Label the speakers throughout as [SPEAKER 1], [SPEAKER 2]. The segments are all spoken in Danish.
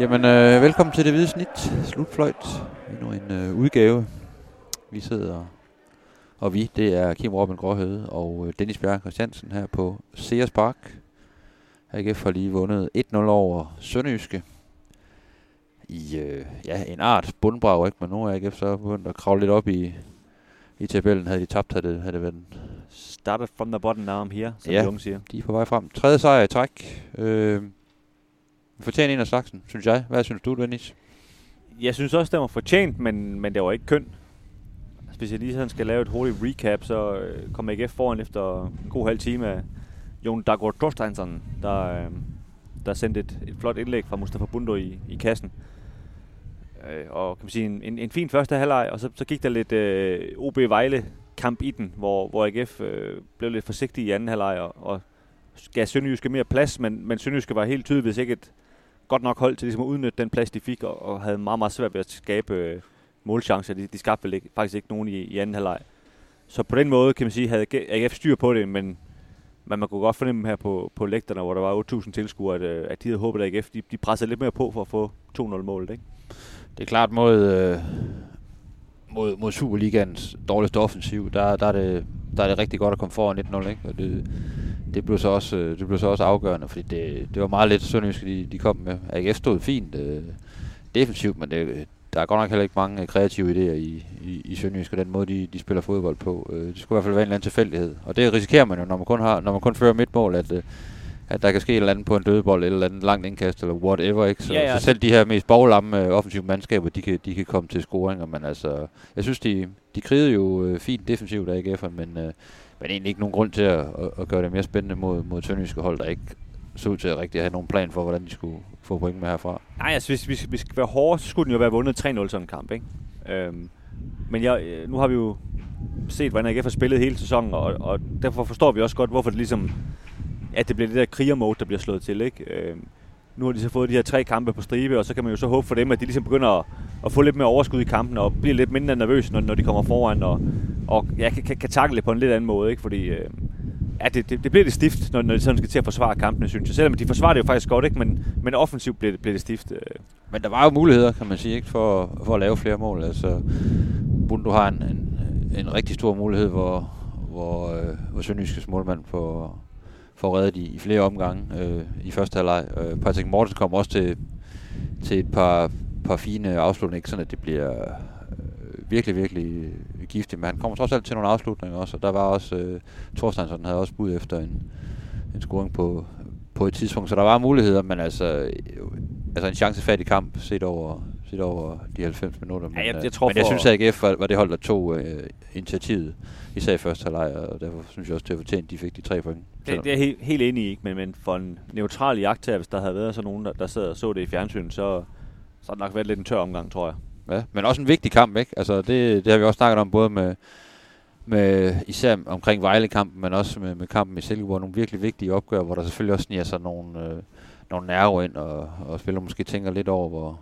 [SPEAKER 1] Jamen, øh, velkommen til det hvide snit. Slutfløjt. Endnu en øh, udgave. Vi sidder, og vi, det er Kim Robin Gråhede og øh, Dennis Bjerg Christiansen her på Sears Park. AGF har lige vundet 1-0 over Sønderjyske. I øh, ja, en art bundbrag, ikke? Men nu er AGF så begyndt at kravle lidt op i, i tabellen. Havde de tabt, havde det, havde det været
[SPEAKER 2] Started from the bottom, now I'm here, som
[SPEAKER 1] Ja.
[SPEAKER 2] de unge siger.
[SPEAKER 1] De er på vej frem. Tredje sejr i træk. Øh, fortjener en af slagsen, synes jeg. Hvad synes du, Dennis?
[SPEAKER 2] Jeg synes også, det var fortjent, men, men det var ikke køn. Hvis jeg lige sådan skal lave et hurtigt recap, så øh, kom AGF foran efter en god halv time af Jon Daggaard Torsteinsson, der, øh, der sendte et, et flot indlæg fra Mustafa Bundo i, i kassen. Øh, og kan man sige, en, en, en fin første halvleg, og så, så gik der lidt øh, OB Vejle kamp i den, hvor, hvor AGF øh, blev lidt forsigtig i anden halvleg og, og gav Sønderjyske mere plads, men, men Sønderjyske var helt tydeligvis ikke et godt nok hold til ligesom at udnytte den plads, de fik, og, og havde meget, meget svært ved at skabe øh, målchancer. De, de skabte vel ikke, faktisk ikke nogen i, i anden halvleg. Så på den måde, kan man sige, havde AGF styr på det, men, men man kunne godt fornemme her på, på lægterne, hvor der var 8.000 tilskuere, at, øh, at de havde håbet, at AGF de, de pressede lidt mere på for at få 2-0 målet. Ikke?
[SPEAKER 1] Det er klart mod, øh, mod, mod Superligans dårligste offensiv, der, der, er det, der er det rigtig godt at komme foran 1-0, ikke? Og det, det blev så også, øh, det blev så også afgørende, fordi det, det var meget lidt Sønderjyske, de, de kom med. AGF stod fint øh, defensivt, men det, der er godt nok heller ikke mange øh, kreative idéer i, i, i Sønderjysk, og den måde, de, de spiller fodbold på. Øh, det skulle i hvert fald være en eller anden tilfældighed. Og det risikerer man jo, når man kun, har, når man kun fører midtmål, at, øh, at der kan ske et eller andet på en dødebold, eller et eller andet langt indkast, eller whatever, ikke? Så,
[SPEAKER 2] Ja, ja.
[SPEAKER 1] så selv de her mest boglamme øh, offensive mandskaber, de kan, de kan komme til scoringer, men altså, jeg synes, de, de krigede jo øh, fint defensivt af AGF'erne, men, øh, men egentlig ikke nogen grund til at, at, at gøre det mere spændende mod, mod Sønderjyske hold, der ikke så ud til at rigtig have nogen plan for, hvordan de skulle få point med herfra.
[SPEAKER 2] Nej, altså hvis, hvis vi skal være hårde, så skulle den jo være vundet 3-0 sådan en kamp. Ikke? Øhm, men jeg, øh, nu har vi jo set, hvordan AGF har spillet hele sæsonen, og, og derfor forstår vi også godt, hvorfor det ligesom, at det bliver det der krigermode, der bliver slået til. Ikke? Øh, nu har de så fået de her tre kampe på stribe, og så kan man jo så håbe for dem, at de ligesom begynder at, at få lidt mere overskud i kampen, og bliver lidt mindre nervøse, når, når de kommer foran, og, og ja, kan, kan, kan takle det på en lidt anden måde. Ikke? Fordi øh, ja, det, det, det bliver det stift, når, når de sådan skal til at forsvare kampene, synes jeg. Selvom de forsvarer det jo faktisk godt, ikke? Men, men offensivt bliver det, bliver det stift. Øh.
[SPEAKER 1] Men der var jo muligheder, kan man sige, ikke, for, for at lave flere mål. Altså, Bundo har en, en, en rigtig stor mulighed, hvor, hvor, øh, hvor Sønderjyskes målmand får, får reddet i, i flere omgange øh, i første halvleg. Øh, Patrick Mortensen kom også til, til et par, par fine afslutninger, ikke sådan at det bliver øh, virkelig, virkelig giftigt, men han kommer trods alt til nogle afslutninger også, og der var også, øh, Thorsteinsson havde også bud efter en, en scoring på, på et tidspunkt, så der var muligheder, men altså, øh, altså en chancefattig kamp set over, set over de 90 minutter. Men,
[SPEAKER 2] Ja, jeg-
[SPEAKER 1] øh,
[SPEAKER 2] jeg tror
[SPEAKER 1] men jeg synes, at AGF var, var det hold, der tog øh, initiativet, især i første halvleg, og derfor synes jeg også, det var fortjent, de fik de tre point.
[SPEAKER 2] Det, det er helt, helt enig i, ikke? Men, men for en neutral jagttager, hvis der havde været sådan nogen, der, der sad og så det i fjernsynet, så, så har det nok været lidt en tør omgang, tror jeg.
[SPEAKER 1] Ja, men også en vigtig kamp, ikke? Altså, det, det har vi også snakket om, både med, med især omkring Vejle-kampen, men også med, med kampen i Silkeborg. Nogle virkelig vigtige opgør, hvor der selvfølgelig også sniger sig nogle, øh, nogle nerver ind, og, og spiller måske tænker lidt over, hvor,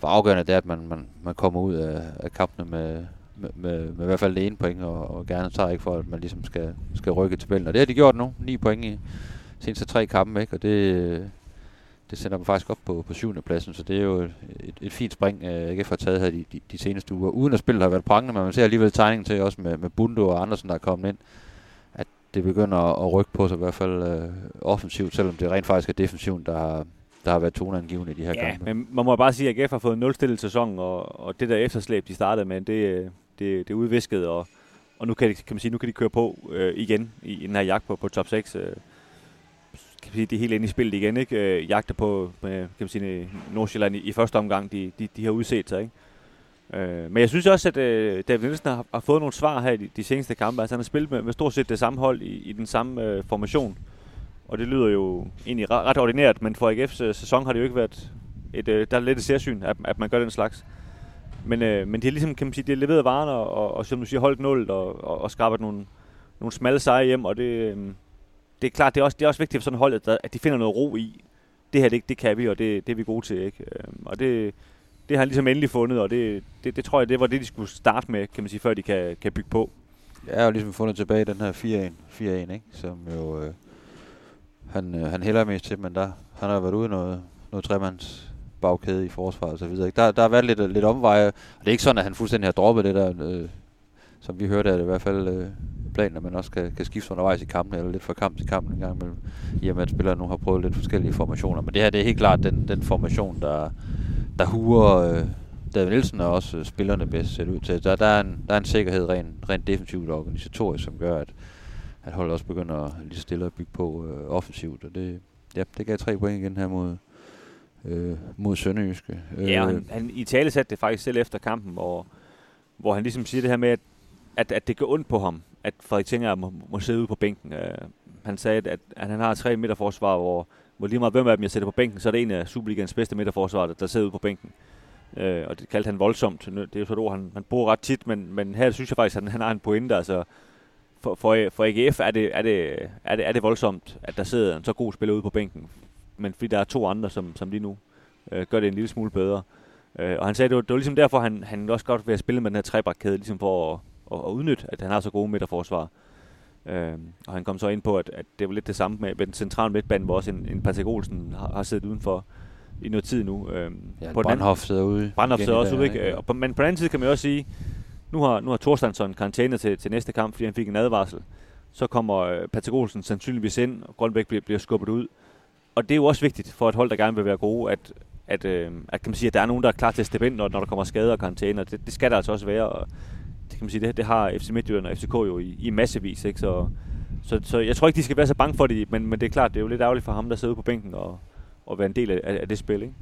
[SPEAKER 1] hvor afgørende det er, at man, man, man kommer ud af, af kampene med, med, med, med i hvert fald det ene point, og, og gerne tager ikke for, at man ligesom skal, skal rykke til tabellen. Og det har de gjort nu, ni point i seneste tre kampe, ikke? Og det, det sender dem faktisk op på, på syvende pladsen, så det er jo et, et, et fint spring, øh, AGF har taget her de, de, de seneste uger. Uden at spillet har været prangende, men man ser alligevel tegningen til, også med, med Bundo og Andersen, der er kommet ind, at det begynder at, at rykke på sig, i hvert fald øh, offensivt, selvom det rent faktisk er defensiven, der har, der har været toneangivende i de her
[SPEAKER 2] Ja,
[SPEAKER 1] kampe.
[SPEAKER 2] men man må bare sige, at AGF har fået en nulstillet sæson, og, og det der efterslæb, de startede med, det, øh, det, det er udvisket, og, og nu kan, de, kan man sige, nu kan de køre på øh, igen i, i den her jagt på, på top 6. Øh, kan man sige, de er helt inde i spillet igen, ikke? Øh, jagter på, med, kan man sige, Nordsjælland i, i første omgang, de, de, de har udset sig, ikke? Øh, men jeg synes også, at øh, David Nielsen har, har fået nogle svar her i de, de seneste kampe. Altså han har spillet med, med stort set det samme hold i, i den samme øh, formation. Og det lyder jo egentlig ret, ret ordinært, men for AGF's øh, sæson har det jo ikke været et, øh, der er lidt et særsyn, at, at man gør den slags. Men, øh, men det er ligesom, kan man sige, det er leveret varerne, og, og, og som du siger, holdt nul og, og, og skrabet nogle, nogle smalle sejre hjem, og det, øh, det er klart, det er også, det er også vigtigt for sådan holdet, hold, at, at de finder noget ro i. Det her, det, det kan vi, og det, det er vi gode til, ikke? Øh, og det, det har han ligesom endelig fundet, og det, det, det tror jeg, det var det, de skulle starte med, kan man sige, før de kan, kan bygge på.
[SPEAKER 1] Jeg har jo ligesom fundet tilbage den her 4-1, 4-1 ikke? som jo øh, han, øh, han hælder mest til, men der, han har været ude noget, noget tremands bagkæde i forsvaret og så videre. Der, der har været lidt, lidt omveje, og det er ikke sådan, at han fuldstændig har droppet det der, øh, som vi hørte, er det i hvert fald øh, planen, at man også kan, kan skifte undervejs i kampen, eller lidt fra kamp til kamp en gang imellem, i og med at spillere nu har prøvet lidt forskellige formationer. Men det her, det er helt klart den, den formation, der, der huer øh, David Nielsen og også øh, spillerne bedst ser ud til. Der, der, er en, der er en sikkerhed rent, rent defensivt og organisatorisk, som gør, at, at holdet også begynder lige så stille at bygge på øh, offensivt. Og det, ja, det gav tre point igen her mod, øh, mod Sønderjyske.
[SPEAKER 2] Ja, han, han i tale satte det faktisk selv efter kampen, hvor, hvor han ligesom siger det her med, at, at, at det gør ondt på ham, at Frederik Tinger må, må sidde ude på bænken. Uh, han sagde, at, at, at han har tre midterforsvar, hvor, hvor lige meget hvem af dem jeg sætter på bænken, så er det en af Superligans bedste midterforsvar, der, der sidder ude på bænken. Uh, og det kaldte han voldsomt. Det er jo så et ord, han, han bruger ret tit, men, men her synes jeg faktisk, at han, han har en pointe. Altså, for, for, for AGF er det, er, det, er, det, er det voldsomt, at der sidder en så god spiller ude på bænken. Men fordi der er to andre, som, som lige nu uh, gør det en lille smule bedre. Uh, og han sagde, det var, det var ligesom derfor, han, han også godt vil spille med den her trebakkæde, ligesom for at, at, at udnytte, at han har så gode midterforsvar. Uh, og han kom så ind på, at, at det var lidt det samme med, med den centrale midtbane, hvor også en, en Patrick Olsen har, har siddet udenfor i noget tid nu. Uh,
[SPEAKER 1] ja, på Brandhoff sidder ude.
[SPEAKER 2] Brandhoff sidder også ude, ikke? Og, men på den anden side kan man også sige, nu har, nu har Thorstensson karantæne til, til næste kamp, fordi han fik en advarsel. Så kommer uh, Patrick Olsen sandsynligvis ind, og Grønbæk bliver, bliver skubbet ud. Og det er jo også vigtigt for et hold, der gerne vil være gode, at, at, øh, at, kan man sige, at der er nogen, der er klar til at steppe ind, når, når der kommer skader og karantæne, det, det skal der altså også være. Og det, kan man sige, det, det har FC Midtjylland og FCK jo i, i massevis, ikke? Så, så, så, jeg tror ikke, de skal være så bange for det, men, men det er klart, det er jo lidt ærgerligt for ham, der sidder på bænken og, og være en del af, af det spil. Ikke?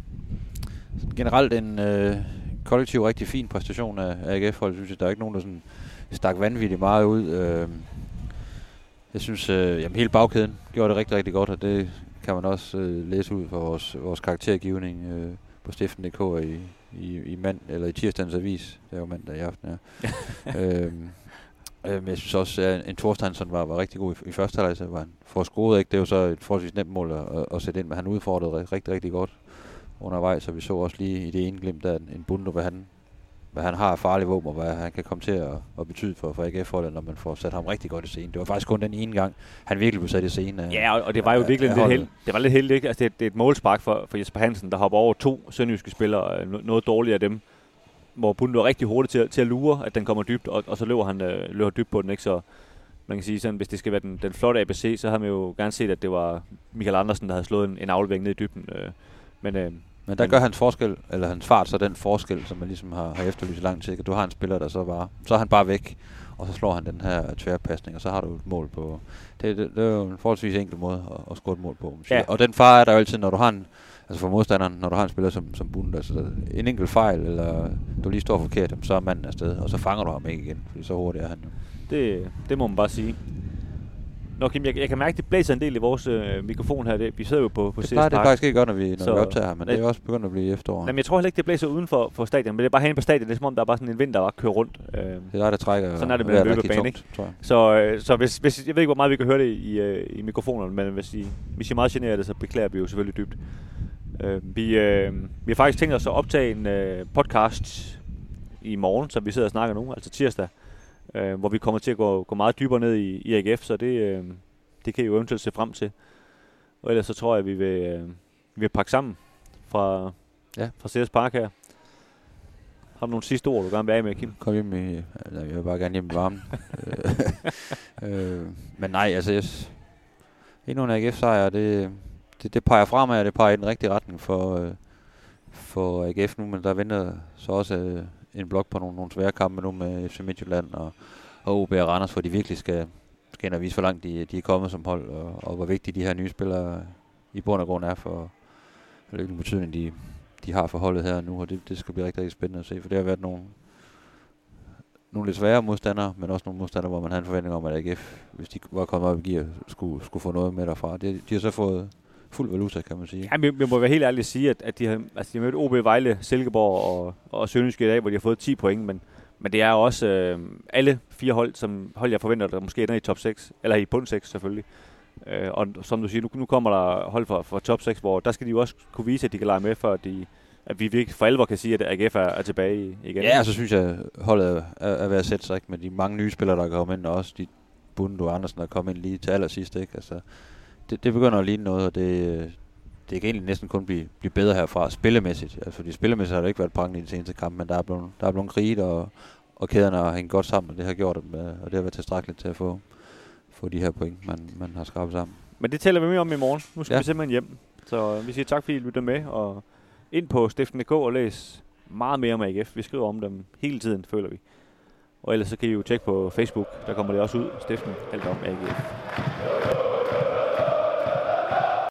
[SPEAKER 1] Generelt en øh, kollektiv rigtig fin præstation af, af AGF-holdet, synes jeg. Der er ikke nogen, der sådan stak vanvittigt meget ud. Øh, jeg synes, øh, jamen hele bagkæden gjorde det rigtig, rigtig godt, og det kan man også øh, læse ud fra vores, vores karaktergivning øh, på stiften.dk i, i, i, mand, eller i tirsdagens avis. Det er jo mandag i aften, ja. øhm, øh, men jeg synes også, at en Thorsteinsson var, var rigtig god i, i første halvleg, så var han for scoret, ikke? Det er jo så et forholdsvis nemt mål at, at, sætte ind, men han udfordrede rigtig, rigtig godt undervejs, så vi så også lige i det ene glimt af en Bundo, hvad han, hvad han har af farlige våben, og hvad han kan komme til at, at betyde for, for AGF-holdet, når man får sat ham rigtig godt i scenen. Det var faktisk kun den ene gang, han virkelig blev sat i scenen. Af,
[SPEAKER 2] ja, og det var jo virkelig lidt held, det var lidt heldigt, ikke? Altså, det, det er et målspark for, for Jesper Hansen, der hopper over to sønderjyske spillere, noget dårligere af dem, hvor Bundo er rigtig hurtigt til, til at lure, at den kommer dybt, og, og så løber han øh, løber dybt på den, ikke? Så man kan sige sådan, hvis det skal være den, den flotte ABC, så har man jo gerne set, at det var Michael Andersen, der havde slået en, en aflevering ned i dybden. Øh, men øh,
[SPEAKER 1] men der gør hans forskel, eller hans fart, så den forskel, som man ligesom har, har efterlyst i lang tid. Du har en spiller, der så bare, så er han bare væk, og så slår han den her tværpasning, og så har du et mål på. Det, det, det er jo en forholdsvis enkel måde at, at score et mål på. Ja. Og den far er der jo altid, når du har en, altså for modstanderen, når du har en spiller som, som Bund, altså en enkelt fejl, eller du lige står forkert, så er manden afsted, og så fanger du ham ikke igen, fordi så hurtigt er han jo.
[SPEAKER 2] Det, det må man bare sige. Nå Kim, jeg, jeg kan mærke, at det blæser en del i vores øh, mikrofon her. Det, vi sidder jo på, på
[SPEAKER 1] Det plejer det faktisk ikke godt, når vi, når så, vi optager her, men nej, det er også begyndt at blive efterår.
[SPEAKER 2] Nej, men jeg tror heller ikke, det blæser uden for, for stadion, men det er bare herinde på stadion. Det er som om, der er bare sådan en vind, der bare kører rundt.
[SPEAKER 1] Øh, det er der, der trækker.
[SPEAKER 2] Sådan er det med en løbebane, ikke? Tror jeg. Så, øh, så hvis, hvis, jeg ved ikke, hvor meget vi kan høre det i, øh, i mikrofonerne, men hvis I, hvis I er meget generet det, så beklager vi jo selvfølgelig dybt. Øh, vi, øh, vi har faktisk tænkt os at optage en øh, podcast i morgen, som vi sidder og snakker nu, altså tirsdag, øh, hvor vi kommer til at gå, gå meget dybere ned i, i AGF, så det, øh, det kan I jo eventuelt se frem til. Og ellers så tror jeg, at vi vil, øh, vi vil pakke sammen fra, ja. fra CS Park her. Har du nogle sidste ord, du gerne vil af med, Kim?
[SPEAKER 1] Kom hjem i... Eller, jeg vil bare gerne hjem i varmen. øh, men nej, altså... Jeg, endnu en AGF-sejr, det, det, det peger fremad, og det peger i den rigtige retning for, øh, for AGF nu, men der venter så også øh, en blok på nogle, nogle svære kampe nu med FC Midtjylland og, og OB og Randers, hvor de virkelig skal, skal ind og vise, hvor langt de, de er kommet som hold, og, og hvor vigtige de her nye spillere i bund og grund er for, hvilken betydning de, de har for holdet her nu, og det, det skal blive rigtig, rigtig spændende at se, for det har været nogle, nogle lidt svære modstandere, men også nogle modstandere, hvor man havde en forventning om, at AGF, hvis de var kommet op i gear, skulle, skulle få noget med derfra. De, de har så fået fuld valuta, kan man sige.
[SPEAKER 2] Ja, vi, vi må være helt ærlige at sige, at, at de, har, altså de har mødt OB, Vejle, Silkeborg og, og Sønderjyske i dag, hvor de har fået 10 point, men, men det er også øh, alle fire hold, som hold jeg forventer, der måske ender i top 6, eller i bund 6 selvfølgelig. Øh, og som du siger, nu, nu kommer der hold fra, fra top 6, hvor der skal de jo også kunne vise, at de kan lege med, for at, de, at vi virkelig for alvor kan sige, at AGF er, er tilbage igen.
[SPEAKER 1] Ja, så synes jeg, holdet er, er ved at sætte sig ikke, med de mange nye spillere, der er kommet ind, og også de Bundo Andersen, der er kommet ind lige til allersidst. Ikke? Altså, det, det begynder at ligne noget, og det, det kan egentlig næsten kun blive, blive bedre herfra, spillemæssigt. Altså, fordi spillemæssigt har det ikke været prangende i de seneste kampe, men der er blevet, der er blevet kriget, og, og kæderne har hængt godt sammen, og det har gjort dem, øh, og det har været tilstrækkeligt til at få, få de her point, man, man har skrabet sammen.
[SPEAKER 2] Men det tæller vi mere om i morgen. Nu skal ja. vi simpelthen hjem. Så vi siger tak, fordi I lytter med, og ind på stiften.dk og læs meget mere om AGF. Vi skriver om dem hele tiden, føler vi. Og ellers så kan I jo tjekke på Facebook, der kommer det også ud, Stiften, alt om AGF.